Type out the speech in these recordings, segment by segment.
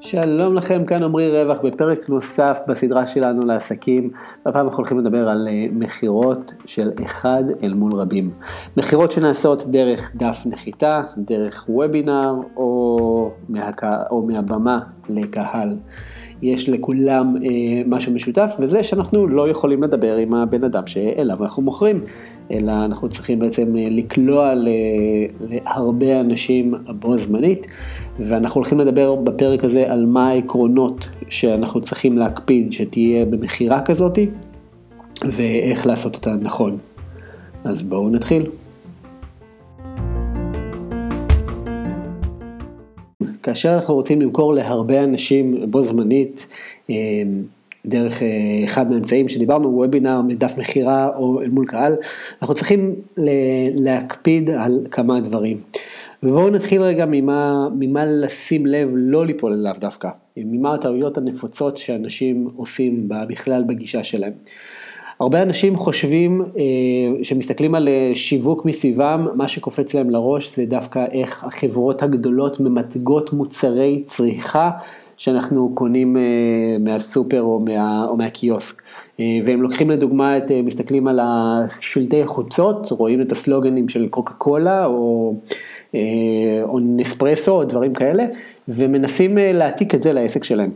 שלום לכם, כאן עמרי רווח בפרק נוסף בסדרה שלנו לעסקים. והפעם אנחנו הולכים לדבר על אה, מכירות של אחד אל מול רבים. מכירות שנעשות דרך דף נחיתה, דרך וובינר או, מהקה, או מהבמה לקהל. יש לכולם אה, משהו משותף, וזה שאנחנו לא יכולים לדבר עם הבן אדם שאליו אנחנו מוכרים, אלא אנחנו צריכים בעצם אה, לקלוע להרבה אנשים בו זמנית, ואנחנו הולכים לדבר בפרק הזה על מה העקרונות שאנחנו צריכים להקפיד שתהיה במכירה כזאתי, ואיך לעשות אותה נכון. אז בואו נתחיל. כאשר אנחנו רוצים למכור להרבה אנשים בו זמנית, אה, דרך אה, אחד מהאמצעים שדיברנו, וובינר, מדף מכירה או אל מול קהל, אנחנו צריכים להקפיד על כמה דברים. ובואו נתחיל רגע ממה, ממה לשים לב לא ליפול אליו דווקא, ממה הטעויות הנפוצות שאנשים עושים בכלל בגישה שלהם. הרבה אנשים חושבים, אה, שמסתכלים על אה, שיווק מסביבם, מה שקופץ להם לראש זה דווקא איך החברות הגדולות ממתגות מוצרי צריכה שאנחנו קונים אה, מהסופר או, מה, או מהקיוסק. והם לוקחים לדוגמה את, מסתכלים על השלטי חוצות, רואים את הסלוגנים של קוקה קולה או, או נספרסו או דברים כאלה, ומנסים להעתיק את זה לעסק שלהם.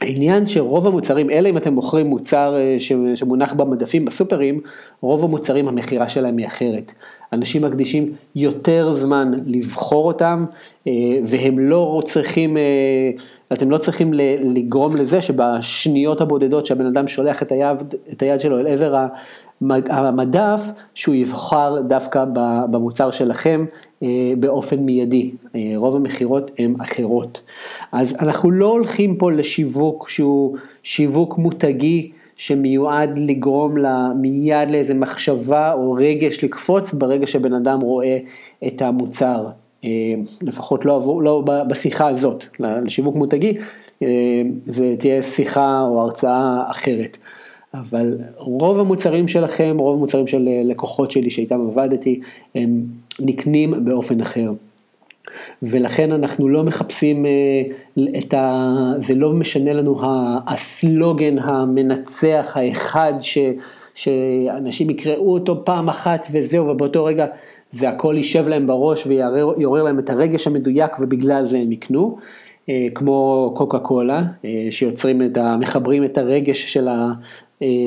העניין שרוב המוצרים, אלא אם אתם מוכרים מוצר אה, שמונח במדפים בסופרים, רוב המוצרים המכירה שלהם היא אחרת. אנשים מקדישים יותר זמן לבחור אותם, אה, והם לא צריכים, אה, אתם לא צריכים לגרום לזה שבשניות הבודדות שהבן אדם שולח את היד, את היד שלו אל עבר המדף, שהוא יבחר דווקא במוצר שלכם באופן מיידי. אה, רוב המכירות הן אחרות. אז אנחנו לא הולכים פה לשיווק שהוא שיווק מותגי. שמיועד לגרום לה מיד לאיזה מחשבה או רגש לקפוץ ברגע שבן אדם רואה את המוצר. אה, לפחות לא, עבור, לא בשיחה הזאת, לשיווק מותגי, זה תהיה שיחה או הרצאה אחרת. אבל רוב המוצרים שלכם, רוב המוצרים של אה, לקוחות שלי שאיתם עבדתי, הם נקנים באופן אחר. ולכן אנחנו לא מחפשים אה, את ה... זה לא משנה לנו הסלוגן המנצח האחד ש, שאנשים יקראו אותו פעם אחת וזהו, ובאותו רגע זה הכל יישב להם בראש ויעורר להם את הרגש המדויק ובגלל זה הם יקנו. אה, כמו קוקה קולה, שיוצרים את ה... מחברים את הרגש של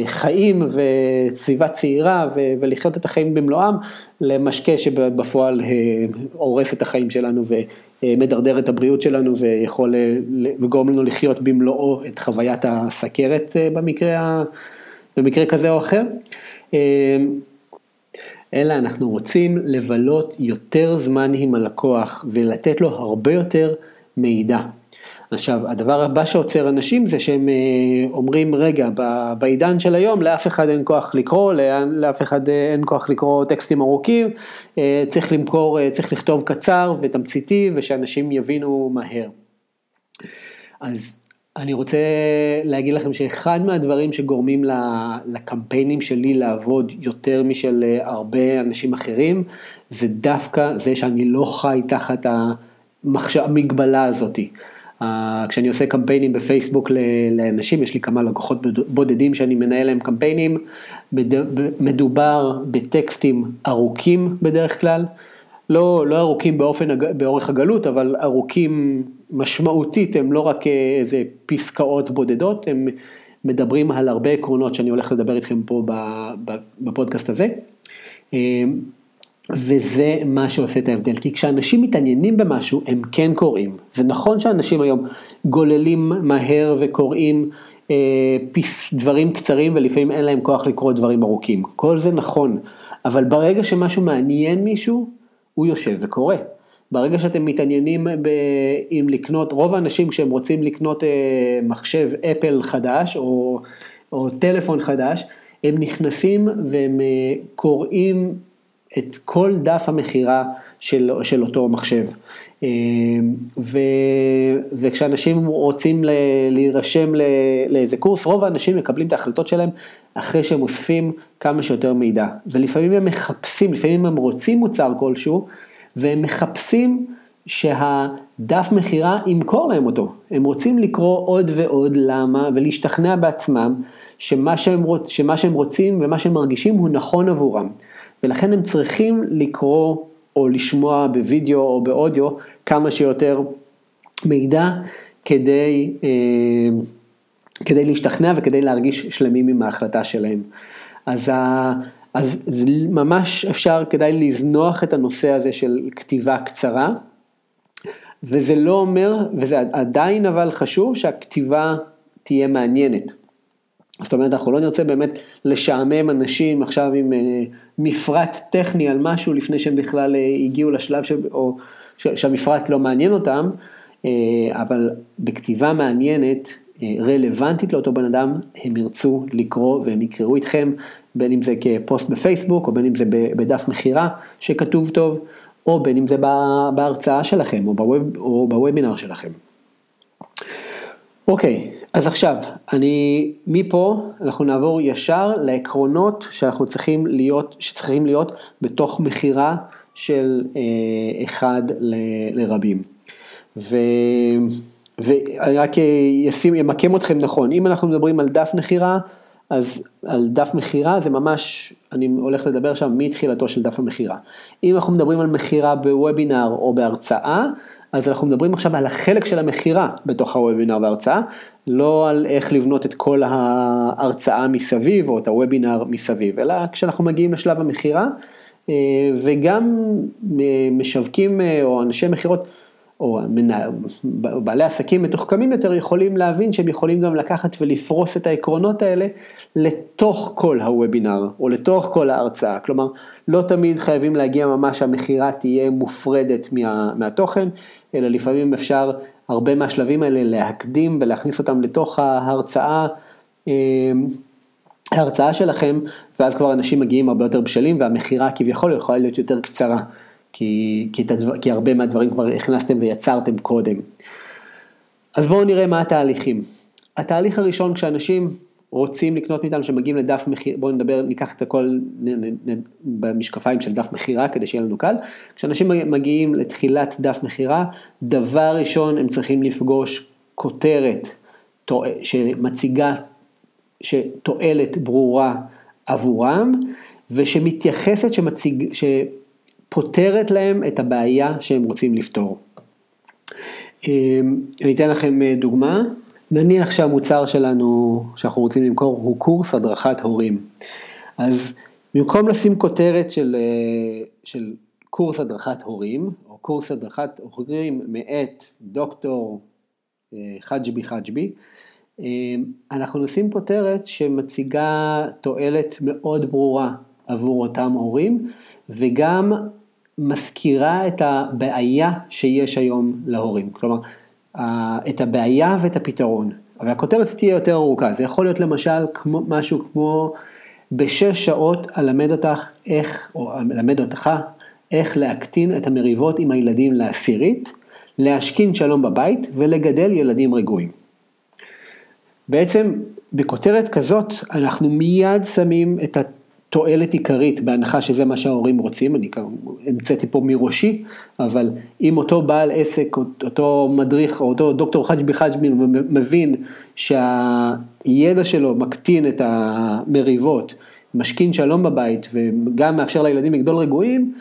חיים וסביבה צעירה ולחיות את החיים במלואם למשקה שבפועל אה, הורס את החיים שלנו ומדרדר את הבריאות שלנו ויכול לגרום לנו לחיות במלואו את חוויית הסכרת אה, במקרה, במקרה כזה או אחר. אה, אלא אנחנו רוצים לבלות יותר זמן עם הלקוח ולתת לו הרבה יותר מידע. עכשיו, הדבר הבא שעוצר אנשים זה שהם אה, אומרים, רגע, בעידן של היום לאף אחד אין כוח לקרוא, לאף אחד אה, אין כוח לקרוא טקסטים ארוכים, אה, צריך למכור, צריך לכתוב קצר ותמציתי ושאנשים יבינו מהר. אז אני רוצה להגיד לכם שאחד מהדברים שגורמים לקמפיינים שלי לעבוד יותר משל הרבה אנשים אחרים, זה דווקא זה שאני לא חי תחת המגבלה הזאתי. כשאני עושה קמפיינים בפייסבוק לאנשים, יש לי כמה לקוחות בודדים שאני מנהל להם קמפיינים, מדובר בטקסטים ארוכים בדרך כלל, לא, לא ארוכים באופן, באורך הגלות, אבל ארוכים משמעותית, הם לא רק איזה פסקאות בודדות, הם מדברים על הרבה עקרונות שאני הולך לדבר איתכם פה בפודקאסט הזה. וזה מה שעושה את ההבדל, כי כשאנשים מתעניינים במשהו, הם כן קוראים. זה נכון שאנשים היום גוללים מהר וקוראים אה, פיס, דברים קצרים ולפעמים אין להם כוח לקרוא דברים ארוכים. כל זה נכון, אבל ברגע שמשהו מעניין מישהו, הוא יושב וקורא. ברגע שאתם מתעניינים ב, אם לקנות, רוב האנשים כשהם רוצים לקנות אה, מחשב אפל חדש או, או טלפון חדש, הם נכנסים והם אה, קוראים את כל דף המכירה של, של אותו מחשב. אה, ו, וכשאנשים רוצים להירשם לאיזה קורס, רוב האנשים מקבלים את ההחלטות שלהם אחרי שהם אוספים כמה שיותר מידע. ולפעמים הם מחפשים, לפעמים הם רוצים מוצר כלשהו, והם מחפשים שהדף מכירה ימכור להם אותו. הם רוצים לקרוא עוד ועוד למה ולהשתכנע בעצמם שמה שהם, רוצ, שמה שהם רוצים ומה שהם מרגישים הוא נכון עבורם. ולכן הם צריכים לקרוא או לשמוע בווידאו או באודיו כמה שיותר מידע כדי, אה, כדי להשתכנע וכדי להרגיש שלמים עם ההחלטה שלהם. אז, ה, אז ממש אפשר, כדאי לזנוח את הנושא הזה של כתיבה קצרה, וזה לא אומר, וזה עדיין אבל חשוב שהכתיבה תהיה מעניינת. זאת אומרת, אנחנו לא נרצה באמת לשעמם אנשים עכשיו עם אה, מפרט טכני על משהו לפני שהם בכלל אה, הגיעו לשלב ש... או שהמפרט לא מעניין אותם, אה, אבל בכתיבה מעניינת, רלוונטית לאותו בן אדם, הם ירצו לקרוא והם יקראו איתכם, בין אם זה כפוסט בפייסבוק או בין אם זה בדף מכירה שכתוב טוב, או בין אם זה בהרצאה שלכם או, או בוובינר שלכם. אוקיי, אז עכשיו, אני, מפה אנחנו נעבור ישר לעקרונות שאנחנו צריכים להיות, שצריכים להיות בתוך מכירה של אה, אחד ל, לרבים. ו, ואני רק ישים, ימקם אתכם נכון, אם אנחנו מדברים על דף מכירה, אז על דף מכירה זה ממש, אני הולך לדבר שם מתחילתו של דף המכירה. אם אנחנו מדברים על מכירה בוובינר או בהרצאה, אז אנחנו מדברים עכשיו על החלק של המכירה בתוך הוובינר וההרצאה, לא על איך לבנות את כל ההרצאה מסביב או את הוובינר מסביב, אלא כשאנחנו מגיעים לשלב המכירה, אה, וגם אה, משווקים אה, או אנשי מכירות, או בעלי עסקים מתוחכמים יותר יכולים להבין שהם יכולים גם לקחת ולפרוס את העקרונות האלה לתוך כל הוובינר או לתוך כל ההרצאה. כלומר, לא תמיד חייבים להגיע ממש שהמכירה תהיה מופרדת מה, מהתוכן, אלא לפעמים אפשר הרבה מהשלבים האלה להקדים ולהכניס אותם לתוך ההרצאה. אה, ההרצאה שלכם, ואז כבר אנשים מגיעים הרבה יותר בשלים והמכירה כביכול יכולה להיות יותר קצרה. כי, כי, הדבר, כי הרבה מהדברים כבר הכנסתם ויצרתם קודם. אז בואו נראה מה התהליכים. התהליך הראשון כשאנשים רוצים לקנות מאיתנו, שמגיעים לדף מכירה, בואו נדבר, ניקח את הכל נ, נ, נ, במשקפיים של דף מכירה כדי שיהיה לנו קל. כשאנשים מגיעים לתחילת דף מכירה, דבר ראשון הם צריכים לפגוש כותרת שמציגה שתועלת ברורה עבורם, ושמתייחסת, שמציג, פותרת להם את הבעיה שהם רוצים לפתור. אמ, אני אתן לכם אה, דוגמה, נניח שהמוצר שלנו שאנחנו רוצים למכור הוא קורס הדרכת הורים. אז במקום לשים כותרת של, אה, של קורס הדרכת הורים, או קורס הדרכת הורים מאת דוקטור אה, חג'בי חג'בי, אמ, אנחנו נשים כותרת שמציגה תועלת מאוד ברורה עבור אותם הורים, וגם מזכירה את הבעיה שיש היום להורים, כלומר, את הבעיה ואת הפתרון. והכותרת תהיה יותר ארוכה, זה יכול להיות למשל כמו, משהו כמו בשש שעות אלמד אותך איך, או אלמד אותך איך להקטין את המריבות עם הילדים לעשירית, להשכין שלום בבית ולגדל ילדים רגועים. בעצם בכותרת כזאת אנחנו מיד שמים את תועלת עיקרית, בהנחה שזה מה שההורים רוצים, אני המצאתי פה מראשי, אבל אם אותו בעל עסק, אותו מדריך, או אותו דוקטור חג'בי חג'בי מבין שהידע שלו מקטין את המריבות, משכין שלום בבית וגם מאפשר לילדים לגדול רגועים,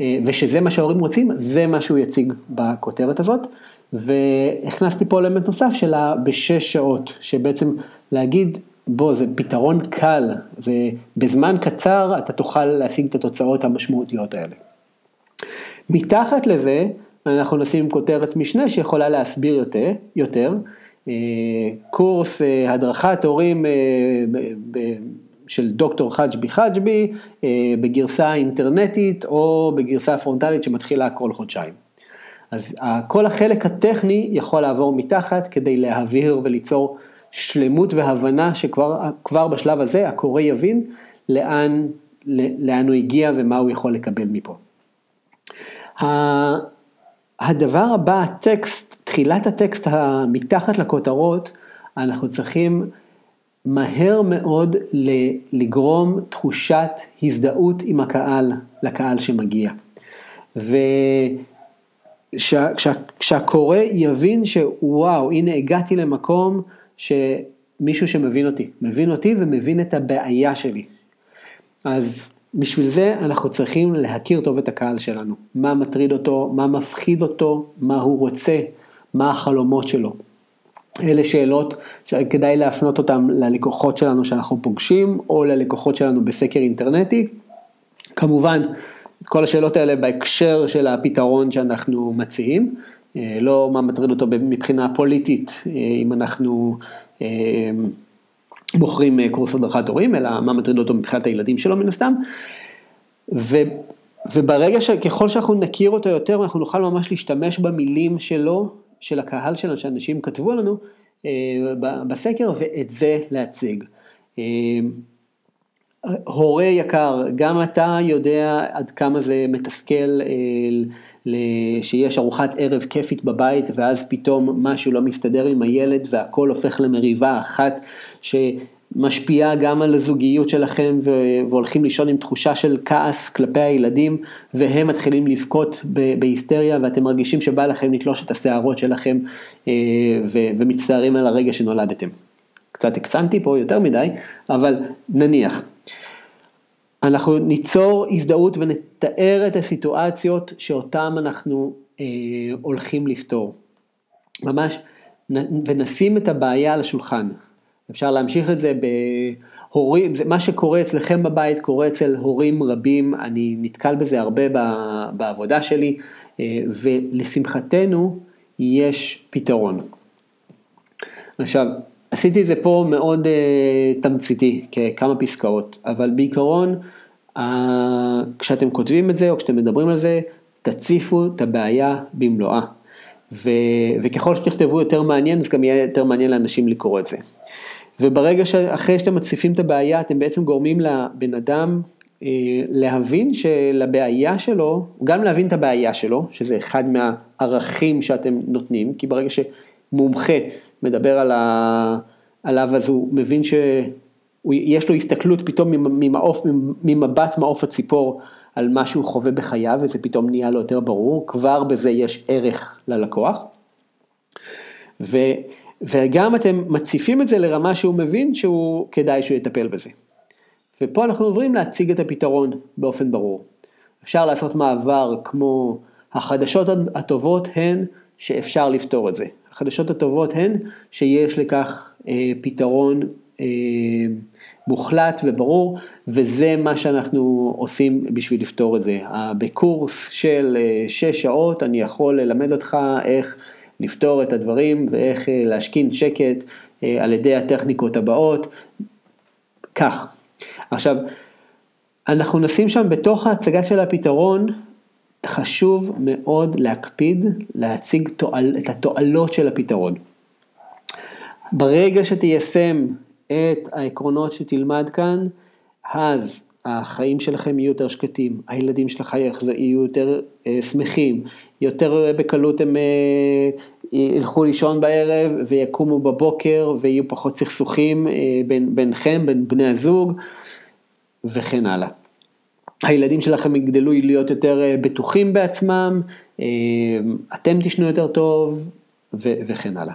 אה, ושזה מה שההורים רוצים, זה מה שהוא יציג בכותרת הזאת. והכנסתי פה אלמנט נוסף שלה בשש שעות, שבעצם להגיד בוא, זה פתרון קל, זה בזמן קצר אתה תוכל להשיג את התוצאות המשמעותיות האלה. מתחת לזה, אנחנו נשים כותרת משנה שיכולה להסביר יותר, יותר אה, קורס אה, הדרכת הורים אה, של דוקטור חג'בי חג'בי בגרסה אינטרנטית או בגרסה פרונטלית שמתחילה כל חודשיים. אז כל החלק הטכני יכול לעבור מתחת כדי להעביר וליצור שלמות והבנה שכבר בשלב הזה הקורא יבין לאן, לאן הוא הגיע ומה הוא יכול לקבל מפה. הדבר הבא, הטקסט, תחילת הטקסט מתחת לכותרות, אנחנו צריכים מהר מאוד לגרום תחושת הזדהות עם הקהל, לקהל שמגיע. וכשהקורא יבין שוואו, הנה הגעתי למקום שמישהו שמבין אותי, מבין אותי ומבין את הבעיה שלי. אז בשביל זה אנחנו צריכים להכיר טוב את הקהל שלנו, מה מטריד אותו, מה מפחיד אותו, מה הוא רוצה, מה החלומות שלו. אלה שאלות שכדאי להפנות אותן ללקוחות שלנו שאנחנו פוגשים, או ללקוחות שלנו בסקר אינטרנטי. כמובן, את כל השאלות האלה בהקשר של הפתרון שאנחנו מציעים, לא מה מטריד אותו מבחינה פוליטית, אה, אם אנחנו אה, מוכרים קורס הדרכת הורים, אלא מה מטריד אותו מבחינת הילדים שלו מן הסתם. ו, וברגע שככל שאנחנו נכיר אותו יותר, אנחנו נוכל ממש להשתמש במילים שלו של הקהל שלנו, שאנשים כתבו לנו אה, בסקר, ואת זה להציג. אה, הורה יקר, גם אתה יודע עד כמה זה מתסכל אה, שיש ארוחת ערב כיפית בבית ואז פתאום משהו לא מסתדר עם הילד והכל הופך למריבה אחת ש... משפיעה גם על הזוגיות שלכם והולכים לישון עם תחושה של כעס כלפי הילדים והם מתחילים לבכות בהיסטריה ואתם מרגישים שבא לכם לתלוש את השערות שלכם אה, ומצטערים על הרגע שנולדתם. קצת הקצנתי פה יותר מדי, אבל נניח. אנחנו ניצור הזדהות ונתאר את הסיטואציות שאותן אנחנו אה, הולכים לפתור. ממש, ונשים את הבעיה על השולחן. אפשר להמשיך את זה בהורים, מה שקורה אצלכם בבית קורה אצל הורים רבים, אני נתקל בזה הרבה בעבודה שלי, אה, ולשמחתנו יש פתרון. עכשיו, עשיתי את זה פה מאוד uh, תמציתי, כמה פסקאות, אבל בעיקרון, uh, כשאתם כותבים את זה או כשאתם מדברים על זה, תציפו את הבעיה במלואה. ו, וככל שתכתבו יותר מעניין, אז גם יהיה יותר מעניין לאנשים לקרוא את זה. וברגע שאחרי שאתם מציפים את הבעיה, אתם בעצם גורמים לבן אדם אה, להבין שלבעיה שלו, גם להבין את הבעיה שלו, שזה אחד מהערכים שאתם נותנים, כי ברגע שמומחה מדבר על ה... עליו, אז הוא מבין שיש לו הסתכלות פתאום ממעוף, ממבט מעוף הציפור על מה שהוא חווה בחייו, וזה פתאום נהיה לו יותר ברור, כבר בזה יש ערך ללקוח. ו... וגם אתם מציפים את זה לרמה שהוא מבין שהוא כדאי שהוא יטפל בזה. ופה אנחנו עוברים להציג את הפתרון באופן ברור. אפשר לעשות מעבר כמו החדשות הטובות הן שאפשר לפתור את זה. החדשות הטובות הן שיש לכך אה, פתרון אה, מוחלט וברור, וזה מה שאנחנו עושים בשביל לפתור את זה. בקורס של אה, שש שעות אני יכול ללמד אותך איך לפתור את הדברים ואיך אה, להשכין שקט אה, על ידי הטכניקות הבאות, כך. עכשיו, אנחנו נשים שם בתוך ההצגה של הפתרון, חשוב מאוד להקפיד להציג תועל, את התועלות של הפתרון. ברגע שתיישם את העקרונות שתלמד כאן, אז החיים שלכם יהיו יותר שקטים, הילדים שלך יהיו יותר אה, שמחים, יותר בקלות הם אה, ילכו לישון בערב ויקומו בבוקר ויהיו פחות סכסוכים אה, בין, ביניכם, בין בני הזוג וכן הלאה. הילדים שלכם יגדלו להיות יותר אה, בטוחים בעצמם, אה, אתם תשנו יותר טוב ו- וכן הלאה.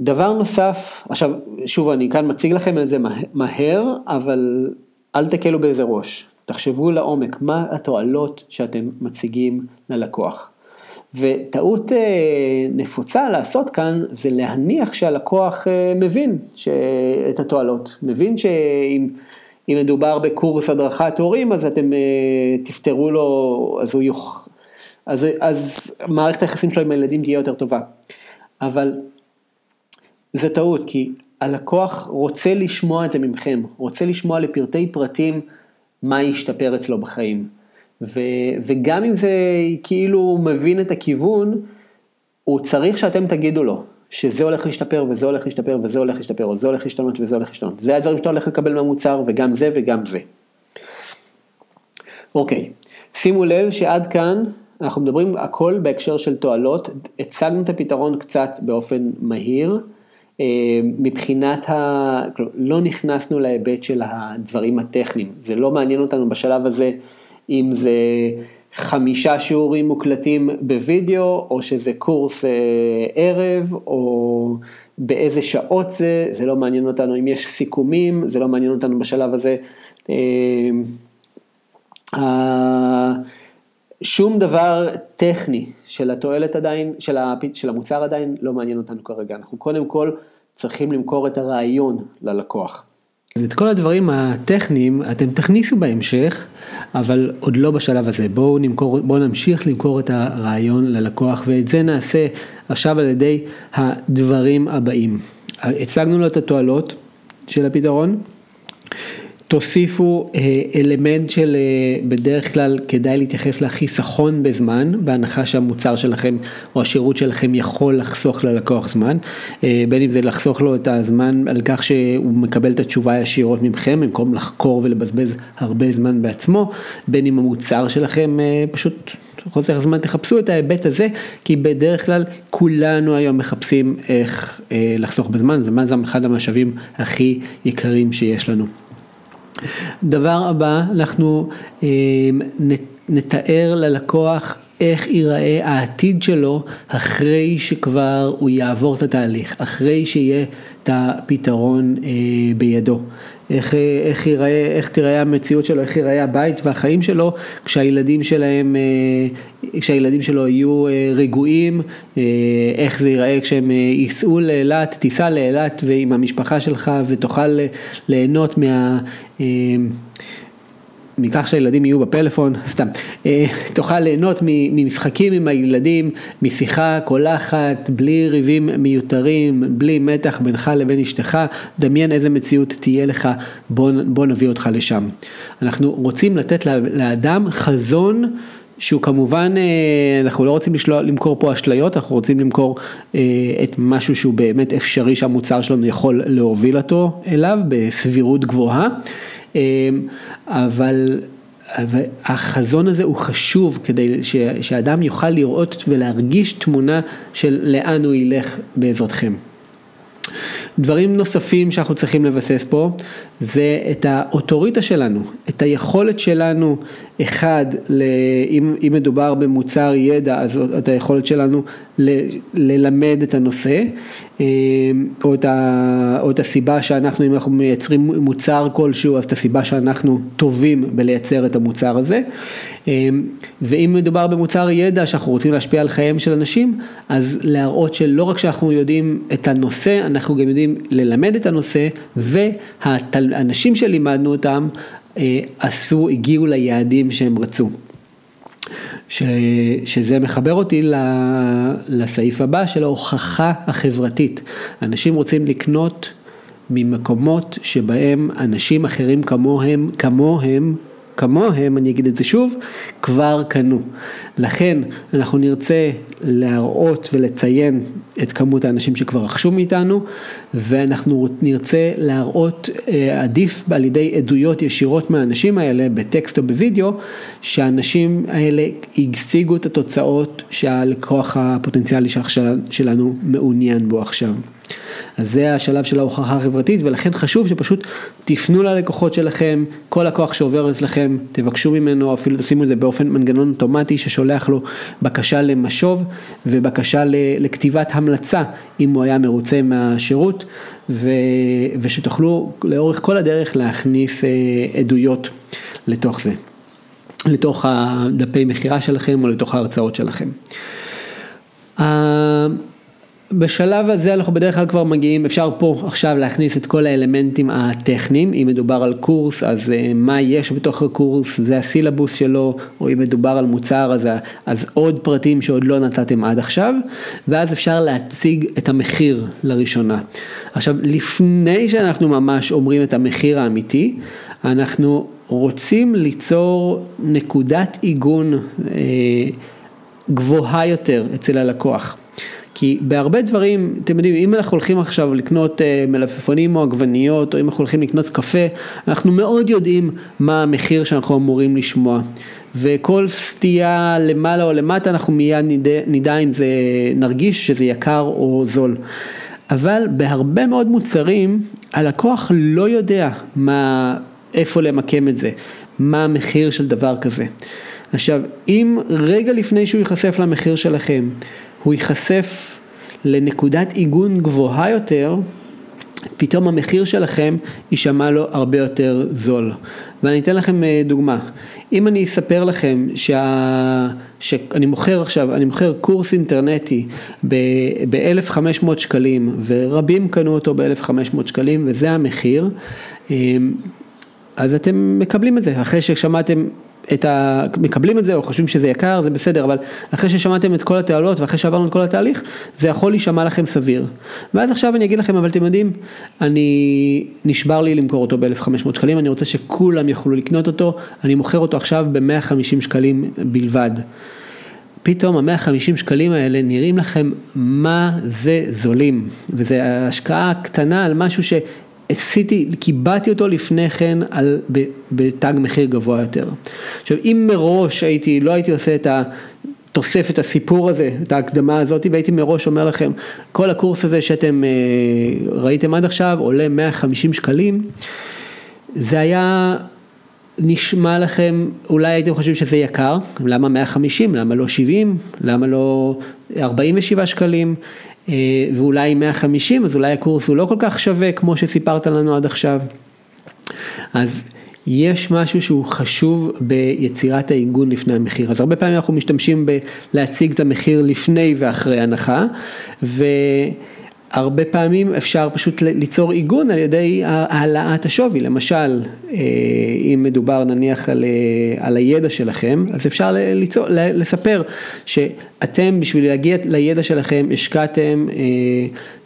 דבר נוסף, עכשיו שוב אני כאן מציג לכם את זה מהר, אבל אל תקלו באיזה ראש, תחשבו לעומק מה התועלות שאתם מציגים ללקוח. וטעות אה, נפוצה לעשות כאן זה להניח שהלקוח אה, מבין את התועלות, מבין שאם מדובר בקורס הדרכת הורים אז אתם אה, תפתרו לו, אז הוא יוכ... אז, אז מערכת היחסים שלו עם הילדים תהיה יותר טובה. אבל זה טעות, כי הלקוח רוצה לשמוע את זה ממכם, רוצה לשמוע לפרטי פרטים מה ישתפר אצלו בחיים. ו, וגם אם זה כאילו מבין את הכיוון, הוא צריך שאתם תגידו לו שזה הולך להשתפר וזה הולך להשתפר וזה הולך להשתפר וזה הולך להשתנות וזה הולך להשתנות. זה הדברים שאתה הולך לקבל מהמוצר וגם זה וגם זה. אוקיי, שימו לב שעד כאן אנחנו מדברים הכל בהקשר של תועלות, הצגנו את הפתרון קצת באופן מהיר, אה, מבחינת ה... לא נכנסנו להיבט של הדברים הטכניים, זה לא מעניין אותנו בשלב הזה אם זה חמישה שיעורים מוקלטים בווידאו, או שזה קורס אה, ערב, או באיזה שעות זה, זה לא מעניין אותנו אם יש סיכומים, זה לא מעניין אותנו בשלב הזה. אה, שום דבר טכני של התועלת עדיין, של, הפ... של המוצר עדיין לא מעניין אותנו כרגע, אנחנו קודם כל צריכים למכור את הרעיון ללקוח. את כל הדברים הטכניים אתם תכניסו בהמשך, אבל עוד לא בשלב הזה. בואו נמכור, בואו נמשיך למכור את הרעיון ללקוח, ואת זה נעשה עכשיו על ידי הדברים הבאים. הצגנו לו את התועלות של הפתרון. תוסיפו אה, אלמנט של אה, בדרך כלל כדאי להתייחס לחיסכון בזמן, בהנחה שהמוצר שלכם או השירות שלכם יכול לחסוך ללקוח זמן, אה, בין אם זה לחסוך לו את הזמן על כך שהוא מקבל את התשובה ישירות ממכם, במקום לחקור ולבזבז הרבה זמן בעצמו, בין אם המוצר שלכם פשוט חוסר זמן, תחפשו את ההיבט הזה, כי בדרך כלל כולנו היום מחפשים איך לחסוך בזמן, זמן זה אחד המשאבים הכי יקרים שיש לנו. דבר הבא, אנחנו אה, נתאר ללקוח איך ייראה העתיד שלו אחרי שכבר הוא יעבור את התהליך, אחרי שיהיה את הפתרון אה, בידו. איך, איך, ייראה, איך תיראה המציאות שלו, איך ייראה הבית והחיים שלו כשהילדים שלהם, אה, כשהילדים שלו יהיו אה, רגועים, אה, איך זה ייראה כשהם ייסעו לאילת, תיסע לאילת ועם המשפחה שלך ותוכל ליהנות מה... מכך שהילדים יהיו בפלאפון, סתם, אה, תוכל ליהנות ממשחקים עם הילדים, משיחה קולחת, בלי ריבים מיותרים, בלי מתח בינך לבין אשתך, דמיין איזה מציאות תהיה לך, בוא, בוא נביא אותך לשם. אנחנו רוצים לתת לאדם חזון שהוא כמובן, אה, אנחנו לא רוצים לשלוע, למכור פה אשליות, אנחנו רוצים למכור אה, את משהו שהוא באמת אפשרי שהמוצר שלנו יכול להוביל אותו אליו בסבירות גבוהה. אמ, אבל החזון הזה הוא חשוב כדי שאדם יוכל לראות ולהרגיש תמונה של לאן הוא ילך בעזרתכם. דברים נוספים שאנחנו צריכים לבסס פה זה את האוטוריטה שלנו, את היכולת שלנו, אחד, אם, אם מדובר במוצר ידע, אז את היכולת שלנו ל, ללמד את הנושא, אה, או את, ה, או את הסיבה שאנחנו, אם אנחנו מייצרים מוצר כלשהו, אז את הסיבה שאנחנו טובים בלייצר את המוצר הזה. אה, ואם מדובר במוצר ידע שאנחנו רוצים להשפיע על חייהם של אנשים, אז להראות שלא רק שאנחנו יודעים את הנושא, אנחנו גם יודעים ללמד את הנושא, והאנשים שלימדנו אותם עשו, הגיעו ליעדים שהם רצו. ש, שזה מחבר אותי לסעיף הבא של ההוכחה החברתית. אנשים רוצים לקנות ממקומות שבהם אנשים אחרים כמוהם, כמוהם כמוהם, אני אגיד את זה שוב, כבר קנו. לכן אנחנו נרצה להראות ולציין את כמות האנשים שכבר רכשו מאיתנו, ואנחנו נרצה להראות, אה, עדיף על ידי עדויות ישירות מהאנשים האלה, בטקסט או בווידאו, שהאנשים האלה השיגו את התוצאות שהלקוח הפוטנציאלי שלנו מעוניין בו עכשיו. אז זה השלב של ההוכחה החברתית ולכן חשוב שפשוט תפנו ללקוחות שלכם, כל לקוח שעובר אצלכם, תבקשו ממנו, אפילו תשימו את זה באופן מנגנון אוטומטי ששולח לו בקשה למשוב ובקשה לכתיבת המלצה אם הוא היה מרוצה מהשירות ו, ושתוכלו לאורך כל הדרך להכניס אה, עדויות לתוך זה, לתוך הדפי מכירה שלכם או לתוך ההרצאות שלכם. בשלב הזה אנחנו בדרך כלל כבר מגיעים, אפשר פה עכשיו להכניס את כל האלמנטים הטכניים, אם מדובר על קורס אז uh, מה יש בתוך הקורס, זה הסילבוס שלו, או אם מדובר על מוצר אז, אז עוד פרטים שעוד לא נתתם עד עכשיו, ואז אפשר להציג את המחיר לראשונה. עכשיו לפני שאנחנו ממש אומרים את המחיר האמיתי, אנחנו רוצים ליצור נקודת עיגון uh, גבוהה יותר אצל הלקוח. כי בהרבה דברים, אתם יודעים, אם אנחנו הולכים עכשיו לקנות מלפפונים או עגבניות, או אם אנחנו הולכים לקנות קפה, אנחנו מאוד יודעים מה המחיר שאנחנו אמורים לשמוע. וכל סטייה למעלה או למטה אנחנו מיד נדע, נדע אם זה נרגיש שזה יקר או זול. אבל בהרבה מאוד מוצרים הלקוח לא יודע מה, איפה למקם את זה, מה המחיר של דבר כזה. עכשיו, אם רגע לפני שהוא ייחשף למחיר שלכם, הוא ייחשף לנקודת עיגון גבוהה יותר, פתאום המחיר שלכם יישמע לו הרבה יותר זול. ואני אתן לכם אה, דוגמה. אם אני אספר לכם שה... שאני מוכר עכשיו, אני מוכר קורס אינטרנטי ב-1500 שקלים ורבים קנו אותו ב-1500 שקלים וזה המחיר, אה, אז אתם מקבלים את זה, אחרי ששמעתם את ה... מקבלים את זה או חושבים שזה יקר, זה בסדר, אבל אחרי ששמעתם את כל התעלות ואחרי שעברנו את כל התהליך, זה יכול להישמע לכם סביר. ואז עכשיו אני אגיד לכם, אבל אתם יודעים, אני נשבר לי למכור אותו ב-1500 שקלים, אני רוצה שכולם יוכלו לקנות אותו, אני מוכר אותו עכשיו ב-150 שקלים בלבד. פתאום ה-150 שקלים האלה נראים לכם מה זה זולים, וזו השקעה קטנה על משהו ש... עשיתי, קיבעתי אותו לפני כן על, בתג מחיר גבוה יותר. עכשיו אם מראש הייתי, לא הייתי עושה את התוספת, הסיפור הזה, את ההקדמה הזאת, והייתי מראש אומר לכם, כל הקורס הזה שאתם אה, ראיתם עד עכשיו עולה 150 שקלים, זה היה נשמע לכם, אולי הייתם חושבים שזה יקר, למה 150, למה לא 70, למה לא 47 שקלים, ואולי 150, אז אולי הקורס הוא לא כל כך שווה כמו שסיפרת לנו עד עכשיו. אז יש משהו שהוא חשוב ביצירת העיגון לפני המחיר, אז הרבה פעמים אנחנו משתמשים בלהציג את המחיר לפני ואחרי הנחה, ו... הרבה פעמים אפשר פשוט ליצור עיגון על ידי העלאת השווי, למשל אה, אם מדובר נניח על, אה, על הידע שלכם, אז אפשר ליצור, לספר שאתם בשביל להגיע לידע שלכם השקעתם אה,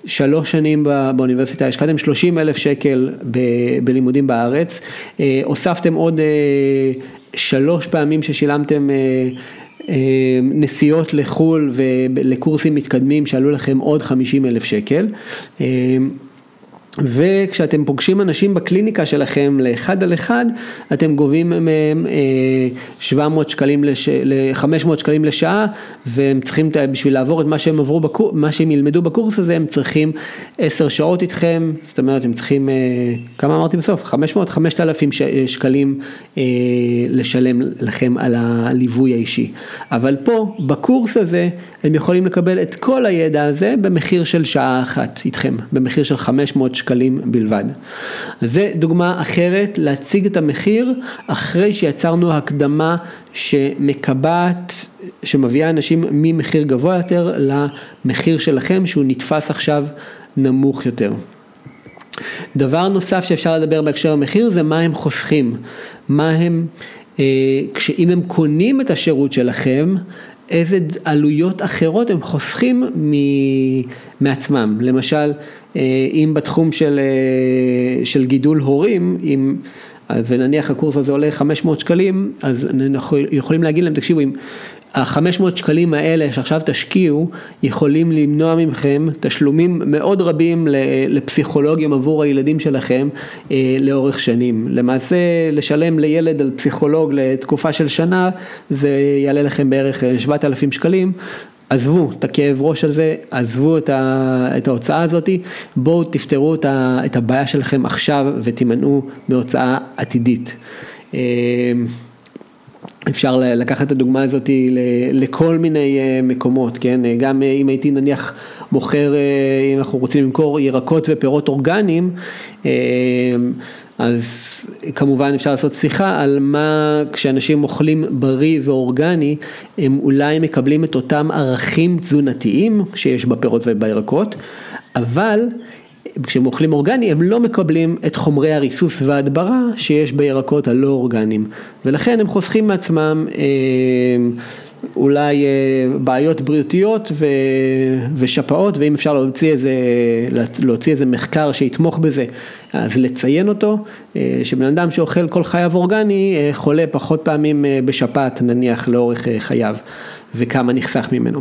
שלוש שנים באוניברסיטה, השקעתם 30 אלף שקל ב, בלימודים בארץ, הוספתם עוד שלוש פעמים ששילמתם נסיעות לחו"ל ולקורסים מתקדמים שעלו לכם עוד 50 אלף שקל. וכשאתם פוגשים אנשים בקליניקה שלכם לאחד על אחד, אתם גובים מהם 700 אה, שקלים, לש... 500 שקלים לשעה, והם צריכים, בשביל לעבור את מה שהם עברו, בקור... מה שהם ילמדו בקורס הזה, הם צריכים 10 שעות איתכם, זאת אומרת, הם צריכים, אה, כמה אמרתי בסוף? 500, 5,000 ש... שקלים אה, לשלם לכם על הליווי האישי. אבל פה, בקורס הזה, הם יכולים לקבל את כל הידע הזה במחיר של שעה אחת איתכם, במחיר של 500 שקלים בלבד. זה דוגמה אחרת להציג את המחיר אחרי שיצרנו הקדמה שמקבעת, שמביאה אנשים ממחיר גבוה יותר למחיר שלכם שהוא נתפס עכשיו נמוך יותר. דבר נוסף שאפשר לדבר בהקשר המחיר זה מה הם חוסכים, מה הם, אה, כשאם הם קונים את השירות שלכם, איזה עלויות אחרות הם חוסכים מעצמם, למשל אה, אם בתחום של, אה, של גידול הורים, אם, ונניח הקורס הזה עולה 500 שקלים, אז אנחנו יכולים להגיד להם, תקשיבו, אם ה-500 שקלים האלה שעכשיו תשקיעו, יכולים למנוע מכם תשלומים מאוד רבים לפסיכולוגים עבור הילדים שלכם אה, לאורך שנים. למעשה, לשלם לילד על פסיכולוג לתקופה של שנה, זה יעלה לכם בערך 7,000 שקלים. עזבו את הכאב ראש הזה, עזבו את, ה, את ההוצאה הזאת, בואו תפתרו את, ה, את הבעיה שלכם עכשיו ותימנעו מהוצאה עתידית. אה, אפשר לקחת את הדוגמה הזאת לכל מיני אה, מקומות, כן? גם אה, אם הייתי נניח מוכר, אם אנחנו רוצים למכור ירקות ופירות אורגניים, אז כמובן אפשר לעשות שיחה על מה כשאנשים אוכלים בריא ואורגני, הם אולי מקבלים את אותם ערכים תזונתיים שיש בפירות ובירקות, אבל כשהם אוכלים אורגני הם לא מקבלים את חומרי הריסוס וההדברה שיש בירקות הלא אורגניים, ולכן הם חוסכים מעצמם אה, אולי אה, בעיות בריאותיות ו, ושפעות, ואם אפשר להוציא איזה, להוציא איזה מחקר שיתמוך בזה, אז לציין אותו, אה, שבן אדם שאוכל כל חייו אורגני, אה, חולה פחות פעמים בשפעת נניח לאורך חייו. וכמה נחסך ממנו.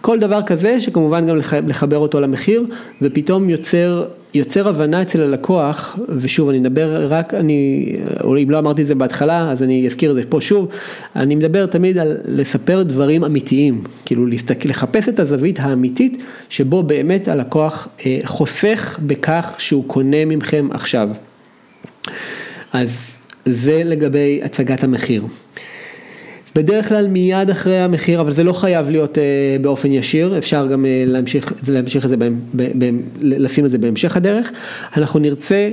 כל דבר כזה שכמובן גם לחבר אותו למחיר ופתאום יוצר, יוצר הבנה אצל הלקוח ושוב אני מדבר רק, אני, או אם לא אמרתי את זה בהתחלה אז אני אזכיר את זה פה שוב, אני מדבר תמיד על לספר דברים אמיתיים, כאילו להסתכל, לחפש את הזווית האמיתית שבו באמת הלקוח אה, חוסך בכך שהוא קונה מכם עכשיו. אז זה לגבי הצגת המחיר. בדרך כלל מיד אחרי המחיר, אבל זה לא חייב להיות uh, באופן ישיר, אפשר גם uh, להמשיך, להמשיך את זה, ב, ב, ב, לשים את זה בהמשך הדרך. אנחנו נרצה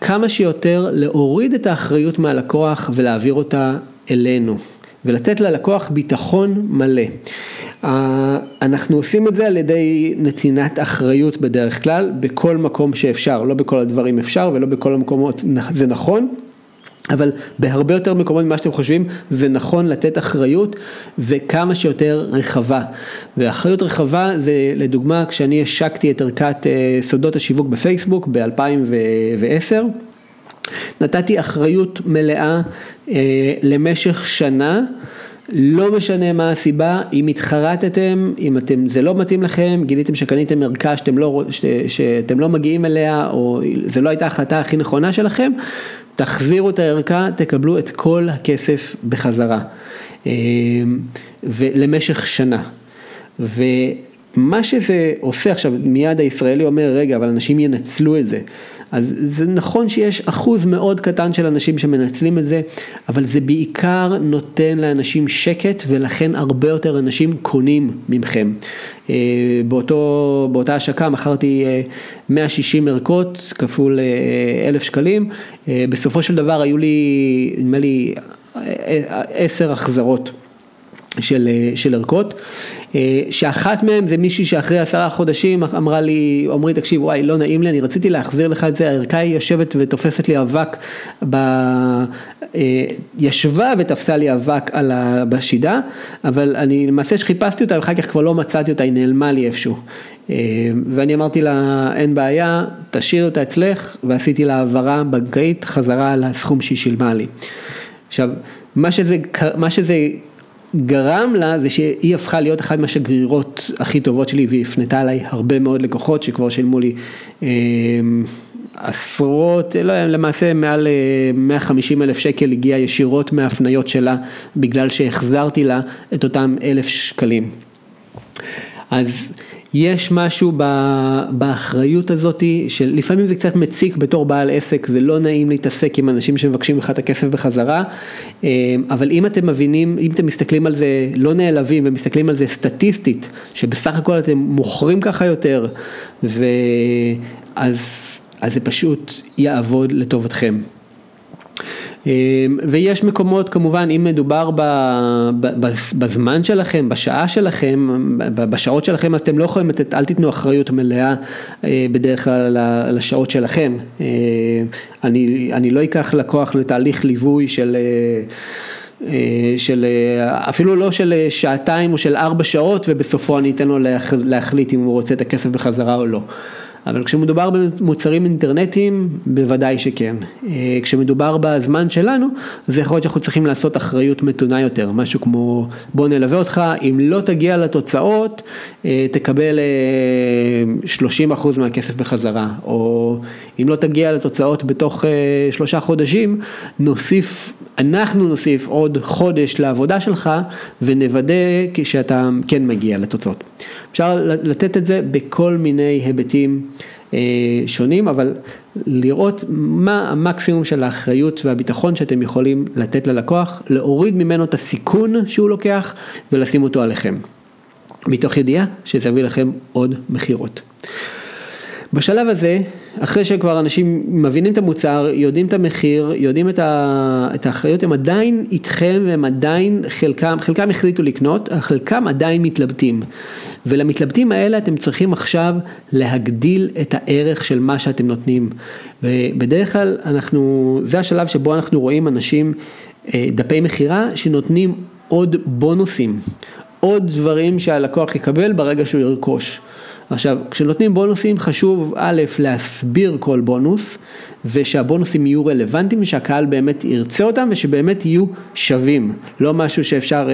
כמה שיותר להוריד את האחריות מהלקוח ולהעביר אותה אלינו, ולתת ללקוח ביטחון מלא. אנחנו עושים את זה על ידי נתינת אחריות בדרך כלל, בכל מקום שאפשר, לא בכל הדברים אפשר ולא בכל המקומות זה נכון. אבל בהרבה יותר מקומות ממה שאתם חושבים זה נכון לתת אחריות וכמה שיותר רחבה. ואחריות רחבה זה לדוגמה כשאני השקתי את ערכת אה, סודות השיווק בפייסבוק ב-2010. נתתי אחריות מלאה אה, למשך שנה, לא משנה מה הסיבה, אם התחרטתם, אם אתם, זה לא מתאים לכם, גיליתם שקניתם ערכה שאתם לא, ש, שאתם לא מגיעים אליה, או זו לא הייתה ההחלטה הכי נכונה שלכם, תחזירו את הערכה, תקבלו את כל הכסף בחזרה. אמ, ולמשך שנה. ומה שזה עושה עכשיו, מיד הישראלי אומר, רגע, אבל אנשים ינצלו את זה. אז זה נכון שיש אחוז מאוד קטן של אנשים שמנצלים את זה, אבל זה בעיקר נותן לאנשים שקט ולכן הרבה יותר אנשים קונים ממכם. אה, באותו, באותה השקה מכרתי 160 אה, ערכות כפול אה, אלף שקלים, בסופו של דבר היו לי, נדמה לי, עשר החזרות. של, של ערכות, שאחת מהן זה מישהי שאחרי עשרה חודשים אמרה לי, עמרי תקשיב וואי לא נעים לי, אני רציתי להחזיר לך את זה, הערכה היא יושבת ותופסת לי אבק, ב... ישבה ותפסה לי אבק על ה... בשידה, אבל אני למעשה שחיפשתי אותה ואחר כך כבר לא מצאתי אותה, היא נעלמה לי איפשהו. ואני אמרתי לה, אין בעיה, תשאיר אותה אצלך, ועשיתי לה העברה בנקאית חזרה לסכום שהיא שילמה לי. עכשיו, מה שזה, מה שזה גרם לה זה שהיא הפכה להיות אחת מהשגרירות הכי טובות שלי והיא הפנתה עליי הרבה מאוד לקוחות שכבר שילמו לי אה, עשרות, לא, למעשה מעל 150 אה, אלף שקל הגיע ישירות מההפניות שלה בגלל שהחזרתי לה את אותם אלף שקלים. אז יש משהו באחריות הזאת שלפעמים זה קצת מציק בתור בעל עסק, זה לא נעים להתעסק עם אנשים שמבקשים לך את הכסף בחזרה, אה, אבל אם אתם מבינים, אם אתם מסתכלים על זה, לא נעלבים ומסתכלים על זה סטטיסטית, שבסך הכל אתם מוכרים ככה יותר, ואז אז זה פשוט יעבוד לטובתכם. אמ, ויש מקומות כמובן אם מדובר בזמן שלכם, בשעה שלכם, בשעות שלכם אז אתם לא יכולים לתת, אל תיתנו אחריות מלאה אה, בדרך כלל על השעות שלכם. אה, אני, אני לא אקח לקוח לתהליך ליווי של אה, של אפילו לא של שעתיים או של ארבע שעות ובסופו אני אתן לו להחליט אם הוא רוצה את הכסף בחזרה או לא. אבל כשמדובר במוצרים אינטרנטיים, בוודאי שכן. אה, כשמדובר בזמן שלנו, זה יכול להיות שאנחנו צריכים לעשות אחריות מתונה יותר, משהו כמו בוא נלווה אותך, אם לא תגיע לתוצאות, אה, תקבל 30% אה, מהכסף בחזרה, או אם לא תגיע לתוצאות בתוך שלושה חודשים, נוסיף, אנחנו נוסיף עוד חודש לעבודה שלך ונוודא שאתה כן מגיע לתוצאות. אפשר לתת את זה בכל מיני היבטים אה, שונים, אבל לראות מה המקסימום של האחריות והביטחון שאתם יכולים לתת ללקוח, להוריד ממנו את הסיכון שהוא לוקח ולשים אותו עליכם. מתוך ידיעה שזה יביא לכם עוד מכירות. בשלב הזה, אחרי שכבר אנשים מבינים את המוצר, יודעים את המחיר, יודעים את, ה, את האחריות, הם עדיין איתכם והם עדיין, חלקם, חלקם החליטו לקנות, חלקם עדיין מתלבטים. ולמתלבטים האלה אתם צריכים עכשיו להגדיל את הערך של מה שאתם נותנים. ובדרך כלל אנחנו, זה השלב שבו אנחנו רואים אנשים, אה, דפי מכירה, שנותנים עוד בונוסים, עוד דברים שהלקוח יקבל ברגע שהוא ירכוש. עכשיו, כשנותנים בונוסים חשוב א', להסביר כל בונוס, ושהבונוסים יהיו רלוונטיים ושהקהל באמת ירצה אותם ושבאמת יהיו שווים, לא משהו שאפשר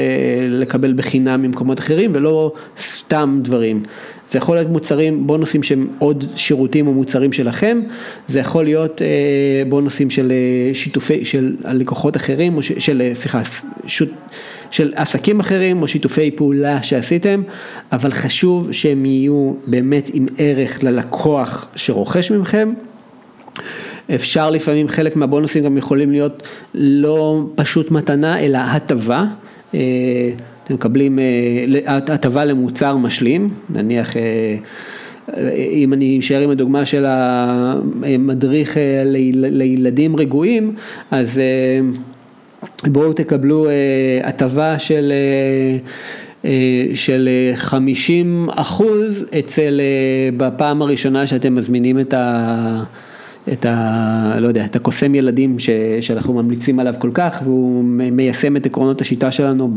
לקבל בחינם ממקומות אחרים ולא סתם דברים. זה יכול להיות מוצרים, בונוסים שהם עוד שירותים או מוצרים שלכם, זה יכול להיות בונוסים של שיתופי, של לקוחות אחרים, או של, סליחה, שוט, של עסקים אחרים או שיתופי פעולה שעשיתם, אבל חשוב שהם יהיו באמת עם ערך ללקוח שרוכש ממכם. אפשר לפעמים, חלק מהבונוסים גם יכולים להיות לא פשוט מתנה, אלא הטבה. אתם מקבלים הטבה למוצר משלים, נניח אם אני אשאר עם הדוגמה של המדריך לילדים רגועים, אז בואו תקבלו הטבה של של 50 אחוז אצל, בפעם הראשונה שאתם מזמינים את ה... את ה... לא יודע, את הקוסם ילדים ש, שאנחנו ממליצים עליו כל כך והוא מיישם את עקרונות השיטה שלנו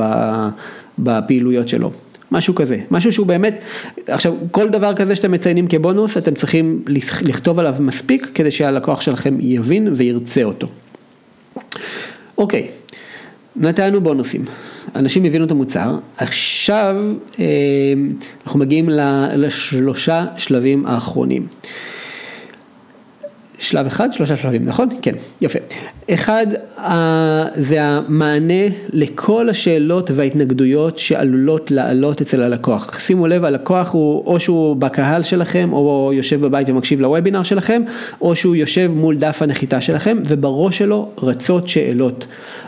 בפעילויות שלו. משהו כזה, משהו שהוא באמת, עכשיו כל דבר כזה שאתם מציינים כבונוס אתם צריכים לכתוב עליו מספיק כדי שהלקוח שלכם יבין וירצה אותו. אוקיי, נתנו בונוסים, אנשים הבינו את המוצר, עכשיו אנחנו מגיעים לשלושה שלבים האחרונים. שלב אחד, שלושה שלבים, נכון? כן, יפה. אחד, זה המענה לכל השאלות וההתנגדויות שעלולות לעלות אצל הלקוח. שימו לב, הלקוח הוא או שהוא בקהל שלכם, או יושב בבית ומקשיב לוובינר שלכם, או שהוא יושב מול דף הנחיתה שלכם, ובראש שלו רצות שאלות.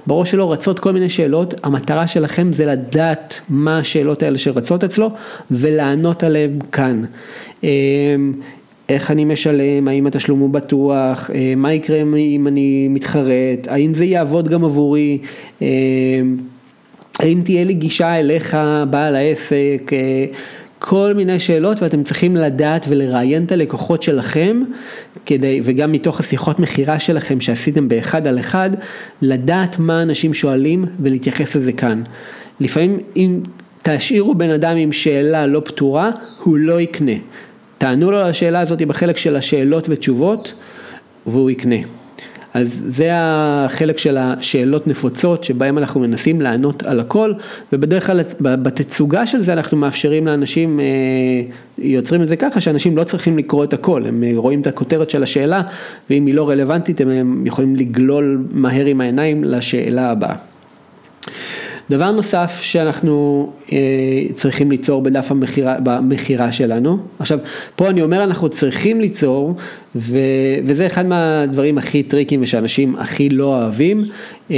בראש שלו רצות כל מיני שאלות, המטרה שלכם זה לדעת מה השאלות האלה שרצות אצלו, ולענות עליהן כאן. איך אני משלם, האם התשלום הוא בטוח, אה, מה יקרה אם אני מתחרט, האם זה יעבוד גם עבורי, אה, האם תהיה לי גישה אליך, בעל העסק, אה, כל מיני שאלות ואתם צריכים לדעת ולראיין את הלקוחות שלכם כדי, וגם מתוך השיחות מכירה שלכם שעשיתם באחד על אחד, לדעת מה אנשים שואלים ולהתייחס לזה כאן. לפעמים אם תשאירו בן אדם עם שאלה לא פתורה, הוא לא יקנה. תענו לו על השאלה הזאת בחלק של השאלות ותשובות והוא יקנה. אז זה החלק של השאלות נפוצות שבהם אנחנו מנסים לענות על הכל ובדרך כלל בתצוגה של זה אנחנו מאפשרים לאנשים, אה, יוצרים את זה ככה שאנשים לא צריכים לקרוא את הכל, הם רואים את הכותרת של השאלה ואם היא לא רלוונטית הם יכולים לגלול מהר עם העיניים לשאלה הבאה. דבר נוסף שאנחנו אה, צריכים ליצור בדף המכירה, במכירה שלנו, עכשיו פה אני אומר אנחנו צריכים ליצור ו, וזה אחד מהדברים הכי טריקים ושאנשים הכי לא אוהבים אה,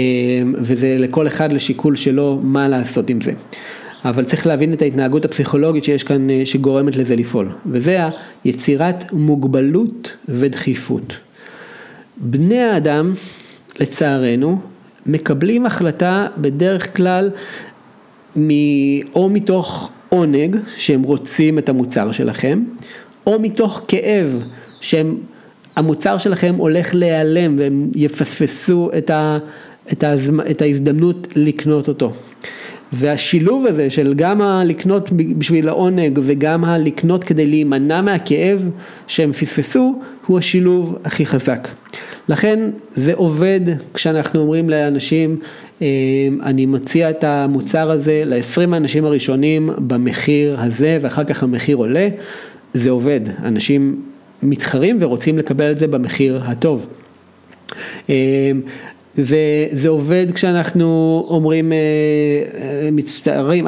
וזה לכל אחד לשיקול שלו מה לעשות עם זה. אבל צריך להבין את ההתנהגות הפסיכולוגית שיש כאן אה, שגורמת לזה לפעול וזה היצירת מוגבלות ודחיפות. בני האדם לצערנו מקבלים החלטה בדרך כלל או מתוך עונג שהם רוצים את המוצר שלכם, או מתוך כאב שהם, שלכם הולך להיעלם והם יפספסו את, ה, את, ההזמ, את ההזדמנות לקנות אותו. והשילוב הזה של גם הלקנות בשביל העונג וגם הלקנות כדי להימנע מהכאב שהם פספסו, הוא השילוב הכי חזק. לכן זה עובד כשאנחנו אומרים לאנשים, אה, אני מציע את המוצר הזה ל-20 האנשים הראשונים במחיר הזה ואחר כך המחיר עולה, זה עובד, אנשים מתחרים ורוצים לקבל את זה במחיר הטוב. אה, וזה עובד כשאנחנו אומרים, אה, מצטערים,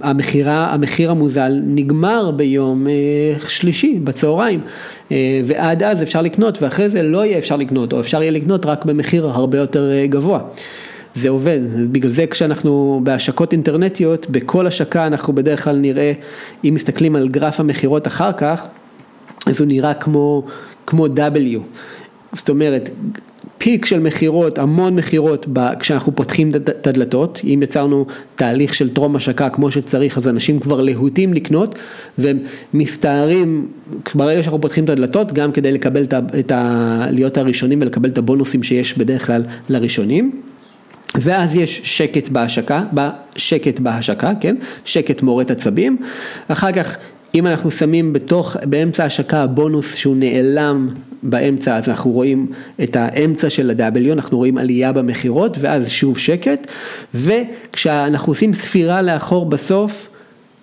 המכירה, המחיר המוזל נגמר ביום שלישי בצהריים. אה, ועד אז אפשר לקנות ואחרי זה לא יהיה אפשר לקנות או אפשר יהיה לקנות רק במחיר הרבה יותר אה, גבוה. זה עובד, בגלל זה כשאנחנו בהשקות אינטרנטיות, בכל השקה אנחנו בדרך כלל נראה, אם מסתכלים על גרף המכירות אחר כך, אז הוא נראה כמו, כמו W. זאת אומרת, פיק של מכירות, המון מכירות כשאנחנו פותחים את הדלתות, אם יצרנו תהליך של טרום השקה כמו שצריך אז אנשים כבר להוטים לקנות והם מסתערים ברגע שאנחנו פותחים את הדלתות גם כדי לקבל את ה, את ה... להיות הראשונים ולקבל את הבונוסים שיש בדרך כלל לראשונים. ואז יש שקט בהשקה, שקט בהשקה, כן? שקט מורד עצבים, אחר כך אם אנחנו שמים בתוך, באמצע ההשקה הבונוס שהוא נעלם באמצע, אז אנחנו רואים את האמצע של ה-W, אנחנו רואים עלייה במכירות, ואז שוב שקט, וכשאנחנו עושים ספירה לאחור בסוף,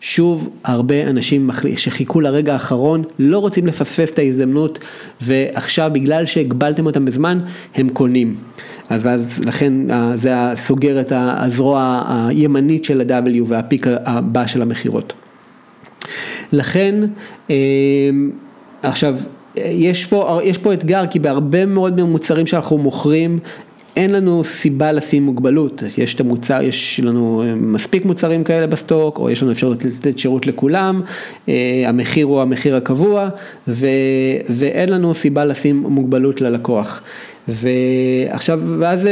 שוב הרבה אנשים שחיכו לרגע האחרון, לא רוצים לפספס את ההזדמנות, ועכשיו בגלל שהגבלתם אותם בזמן, הם קונים. אז ואז לכן זה סוגר את הזרוע הימנית של ה-W והפיק הבא של המכירות. לכן, אה, עכשיו, יש פה, יש פה אתגר, כי בהרבה מאוד מהמוצרים שאנחנו מוכרים, אין לנו סיבה לשים מוגבלות, יש את המוצר, יש לנו אה, מספיק מוצרים כאלה בסטוק, או יש לנו אפשרות לתת שירות לכולם, אה, המחיר הוא המחיר הקבוע, ו, ואין לנו סיבה לשים מוגבלות ללקוח. ועכשיו, ואז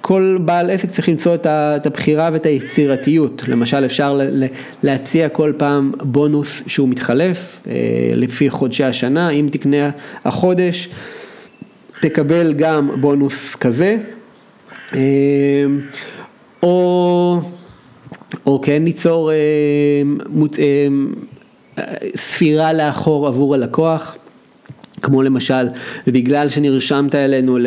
כל בעל עסק צריך למצוא את הבחירה ואת היצירתיות, למשל אפשר להציע כל פעם בונוס שהוא מתחלף אה, לפי חודשי השנה, אם תקנה החודש תקבל גם בונוס כזה, אה, או, או כן ליצור אה, ספירה לאחור עבור הלקוח. כמו למשל, בגלל שנרשמת אלינו אה,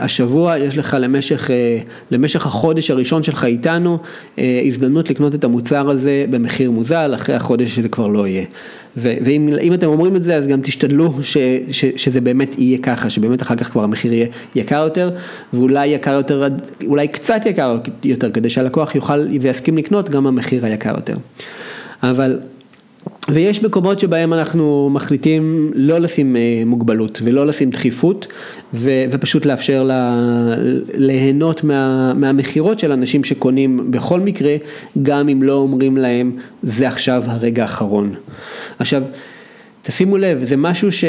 השבוע, יש לך למשך, אה, למשך החודש הראשון שלך איתנו, אה, הזדמנות לקנות את המוצר הזה במחיר מוזל, אחרי החודש שזה כבר לא יהיה. ואם אתם אומרים את זה, אז גם תשתדלו ש, ש, שזה באמת יהיה ככה, שבאמת אחר כך כבר המחיר יהיה יקר יותר, ואולי יקר יותר, אולי קצת יקר יותר, כדי שהלקוח יוכל ויסכים לקנות גם המחיר היקר יותר. אבל ויש מקומות שבהם אנחנו מחליטים לא לשים אה, מוגבלות ולא לשים דחיפות ו, ופשוט לאפשר לה, ליהנות מה, מהמכירות של אנשים שקונים בכל מקרה, גם אם לא אומרים להם זה עכשיו הרגע האחרון. עכשיו, תשימו לב, זה משהו ש...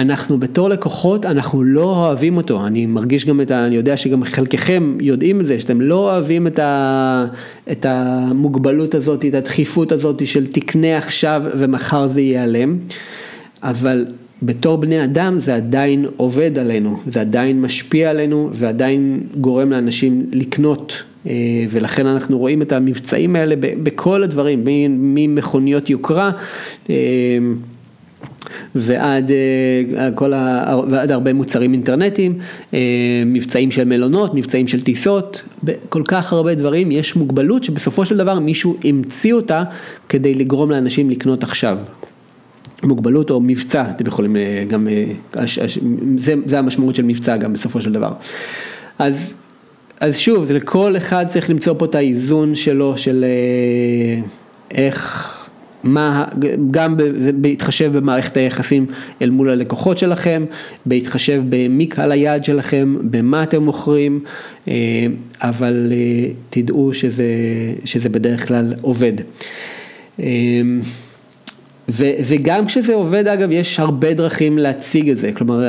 אנחנו בתור לקוחות, אנחנו לא אוהבים אותו, אני מרגיש גם את ה... אני יודע שגם חלקכם יודעים את זה, שאתם לא אוהבים את, ה, את המוגבלות הזאת, את הדחיפות הזאת של תקנה עכשיו ומחר זה ייעלם, אבל בתור בני אדם זה עדיין עובד עלינו, זה עדיין משפיע עלינו ועדיין גורם לאנשים לקנות אה, ולכן אנחנו רואים את המבצעים האלה בכל הדברים, ממכוניות יוקרה. ועד, אה, כל ה, ועד הרבה מוצרים אינטרנטיים, אה, מבצעים של מלונות, מבצעים של טיסות, כל כך הרבה דברים, יש מוגבלות שבסופו של דבר מישהו המציא אותה כדי לגרום לאנשים לקנות עכשיו. מוגבלות או מבצע, אתם יכולים אה, גם, זה, זה המשמעות של מבצע גם בסופו של דבר. אז, אז שוב, לכל אחד צריך למצוא פה את האיזון שלו, של איך... מה, גם בהתחשב במערכת היחסים אל מול הלקוחות שלכם, בהתחשב במי קהל היעד שלכם, במה אתם מוכרים, אה, אבל אה, תדעו שזה, שזה בדרך כלל עובד. אה, ו, וגם כשזה עובד אגב יש הרבה דרכים להציג את זה, כלומר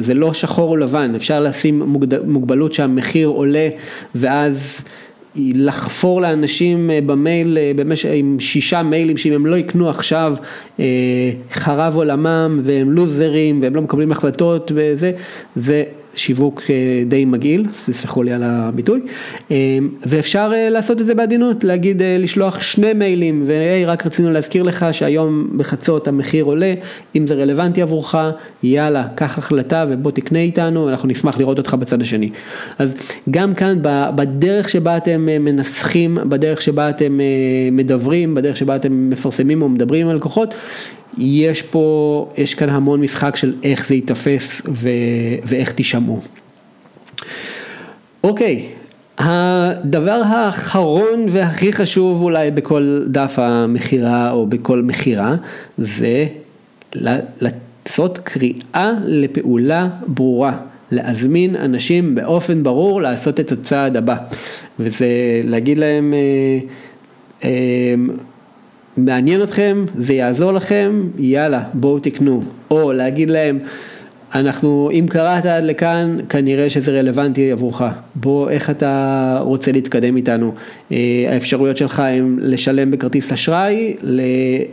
זה לא שחור או לבן, אפשר לשים מוגבלות שהמחיר עולה ואז לחפור לאנשים אה, במייל, אה, במש... עם שישה מיילים שאם הם לא יקנו עכשיו אה, חרב עולמם והם לוזרים והם לא מקבלים החלטות וזה, זה שיווק אה, די מגעיל, תסלחו לי על הביטוי, אה, ואפשר אה, לעשות את זה בעדינות, להגיד, לשלוח שני מיילים, והי, רק רצינו להזכיר לך שהיום בחצות המחיר עולה, אם זה רלוונטי עבורך, יאללה, קח החלטה ובוא תקנה איתנו, אנחנו נשמח לראות אותך בצד השני. אז גם כאן, בדרך שבה אתם מנסחים, בדרך שבה אתם מדברים, בדרך שבה אתם מפרסמים או מדברים עם הלקוחות, יש פה, יש כאן המון משחק של איך זה ייתפס ו, ואיך תישמעו. אוקיי, הדבר האחרון והכי חשוב אולי בכל דף המכירה או בכל מכירה זה לעשות קריאה לפעולה ברורה, להזמין אנשים באופן ברור לעשות את הצעד הבא וזה להגיד להם אה, אה, מעניין אתכם, זה יעזור לכם, יאללה, בואו תקנו. או להגיד להם, אנחנו, אם קראת עד לכאן, כנראה שזה רלוונטי עבורך. בוא, איך אתה רוצה להתקדם איתנו? אה, האפשרויות שלך הן לשלם בכרטיס אשראי,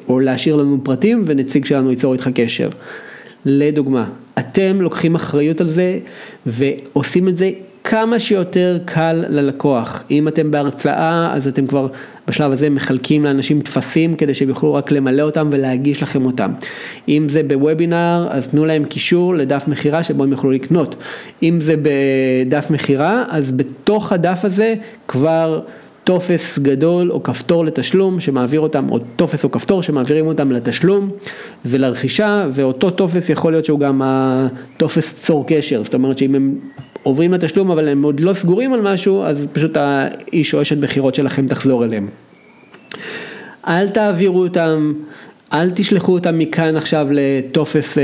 או להשאיר לנו פרטים ונציג שלנו ייצור איתך קשר. לדוגמה, אתם לוקחים אחריות על זה ועושים את זה כמה שיותר קל ללקוח. אם אתם בהרצאה, אז אתם כבר בשלב הזה מחלקים לאנשים טפסים כדי שהם יוכלו רק למלא אותם ולהגיש לכם אותם. אם זה בוובינר, אז תנו להם קישור לדף מכירה שבו הם יוכלו לקנות. אם זה בדף מכירה, אז בתוך הדף הזה כבר... טופס גדול או כפתור לתשלום שמעביר אותם, או טופס או כפתור שמעבירים אותם לתשלום ולרכישה, ואותו טופס יכול להיות שהוא גם הטופס צור קשר, זאת אומרת שאם הם עוברים לתשלום אבל הם עוד לא סגורים על משהו, אז פשוט האיש או אשת מכירות שלכם תחזור אליהם. אל תעבירו אותם, אל תשלחו אותם מכאן עכשיו לטופס, אה,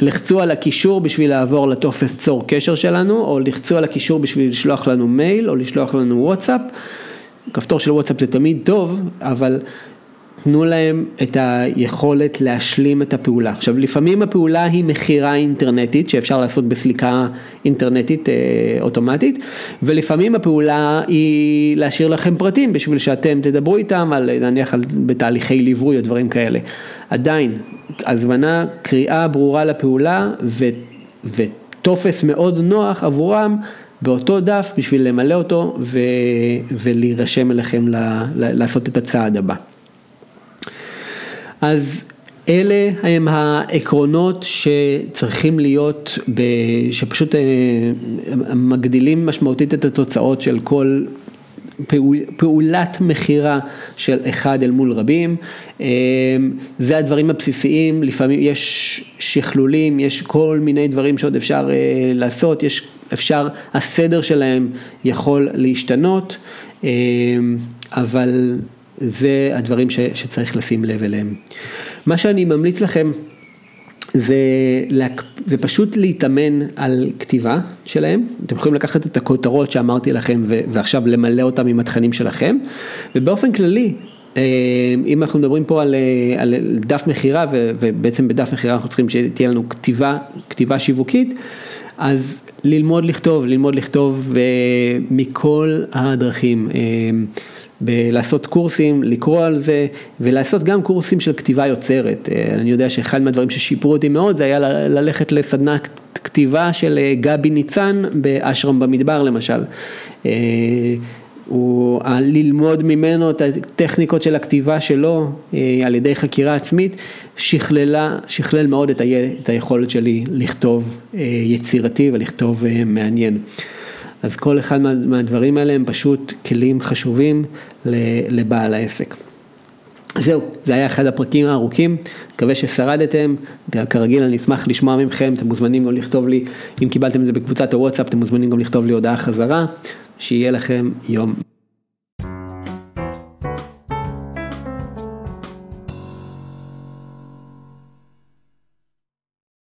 לחצו על הקישור בשביל לעבור לטופס צור קשר שלנו, או לחצו על הקישור בשביל לשלוח לנו מייל, או לשלוח לנו וואטסאפ. כפתור של וואטסאפ זה תמיד טוב, אבל תנו להם את היכולת להשלים את הפעולה. עכשיו לפעמים הפעולה היא מכירה אינטרנטית שאפשר לעשות בסליקה אינטרנטית אה, אוטומטית ולפעמים הפעולה היא להשאיר לכם פרטים בשביל שאתם תדברו איתם על נניח על, בתהליכי ליווי או דברים כאלה. עדיין הזמנה, קריאה ברורה לפעולה ו, וטופס מאוד נוח עבורם באותו דף בשביל למלא אותו ו, ולהירשם אליכם ל, ל, לעשות את הצעד הבא. אז אלה הם העקרונות שצריכים להיות, ב, שפשוט אה, מגדילים משמעותית את התוצאות של כל פעול, פעולת מכירה של אחד אל מול רבים. אה, זה הדברים הבסיסיים, לפעמים יש שכלולים, יש כל מיני דברים שעוד אפשר אה, לעשות, יש, אפשר, הסדר שלהם יכול להשתנות, אבל זה הדברים ש, שצריך לשים לב אליהם. מה שאני ממליץ לכם זה, להק... זה פשוט להתאמן על כתיבה שלהם, אתם יכולים לקחת את הכותרות שאמרתי לכם ו... ועכשיו למלא אותם עם התכנים שלכם, ובאופן כללי, אה, אם אנחנו מדברים פה על, אה, על דף מכירה ובעצם בדף מכירה אנחנו צריכים שתהיה לנו כתיבה, כתיבה שיווקית, אז ללמוד לכתוב, ללמוד לכתוב אה, מכל הדרכים. בלעשות קורסים, לקרוא על זה ולעשות גם קורסים של כתיבה יוצרת. אה, אני יודע שאחד מהדברים ששיפרו אותי מאוד זה היה ללכת לסדנה כתיבה של אה, גבי ניצן באשרם במדבר למשל. אה, הוא ללמוד ממנו את הטכניקות של הכתיבה שלו על ידי חקירה עצמית, שכללה, שכלל מאוד את, ה, את היכולת שלי לכתוב יצירתי ולכתוב מעניין. אז כל אחד מה, מהדברים האלה הם פשוט כלים חשובים לבעל העסק. זהו, זה היה אחד הפרקים הארוכים, מקווה ששרדתם, כרגיל אני אשמח לשמוע מכם, אתם מוזמנים גם לכתוב לי, אם קיבלתם את זה בקבוצת הוואטסאפ, אתם מוזמנים גם לכתוב לי הודעה חזרה, שיהיה לכם יום.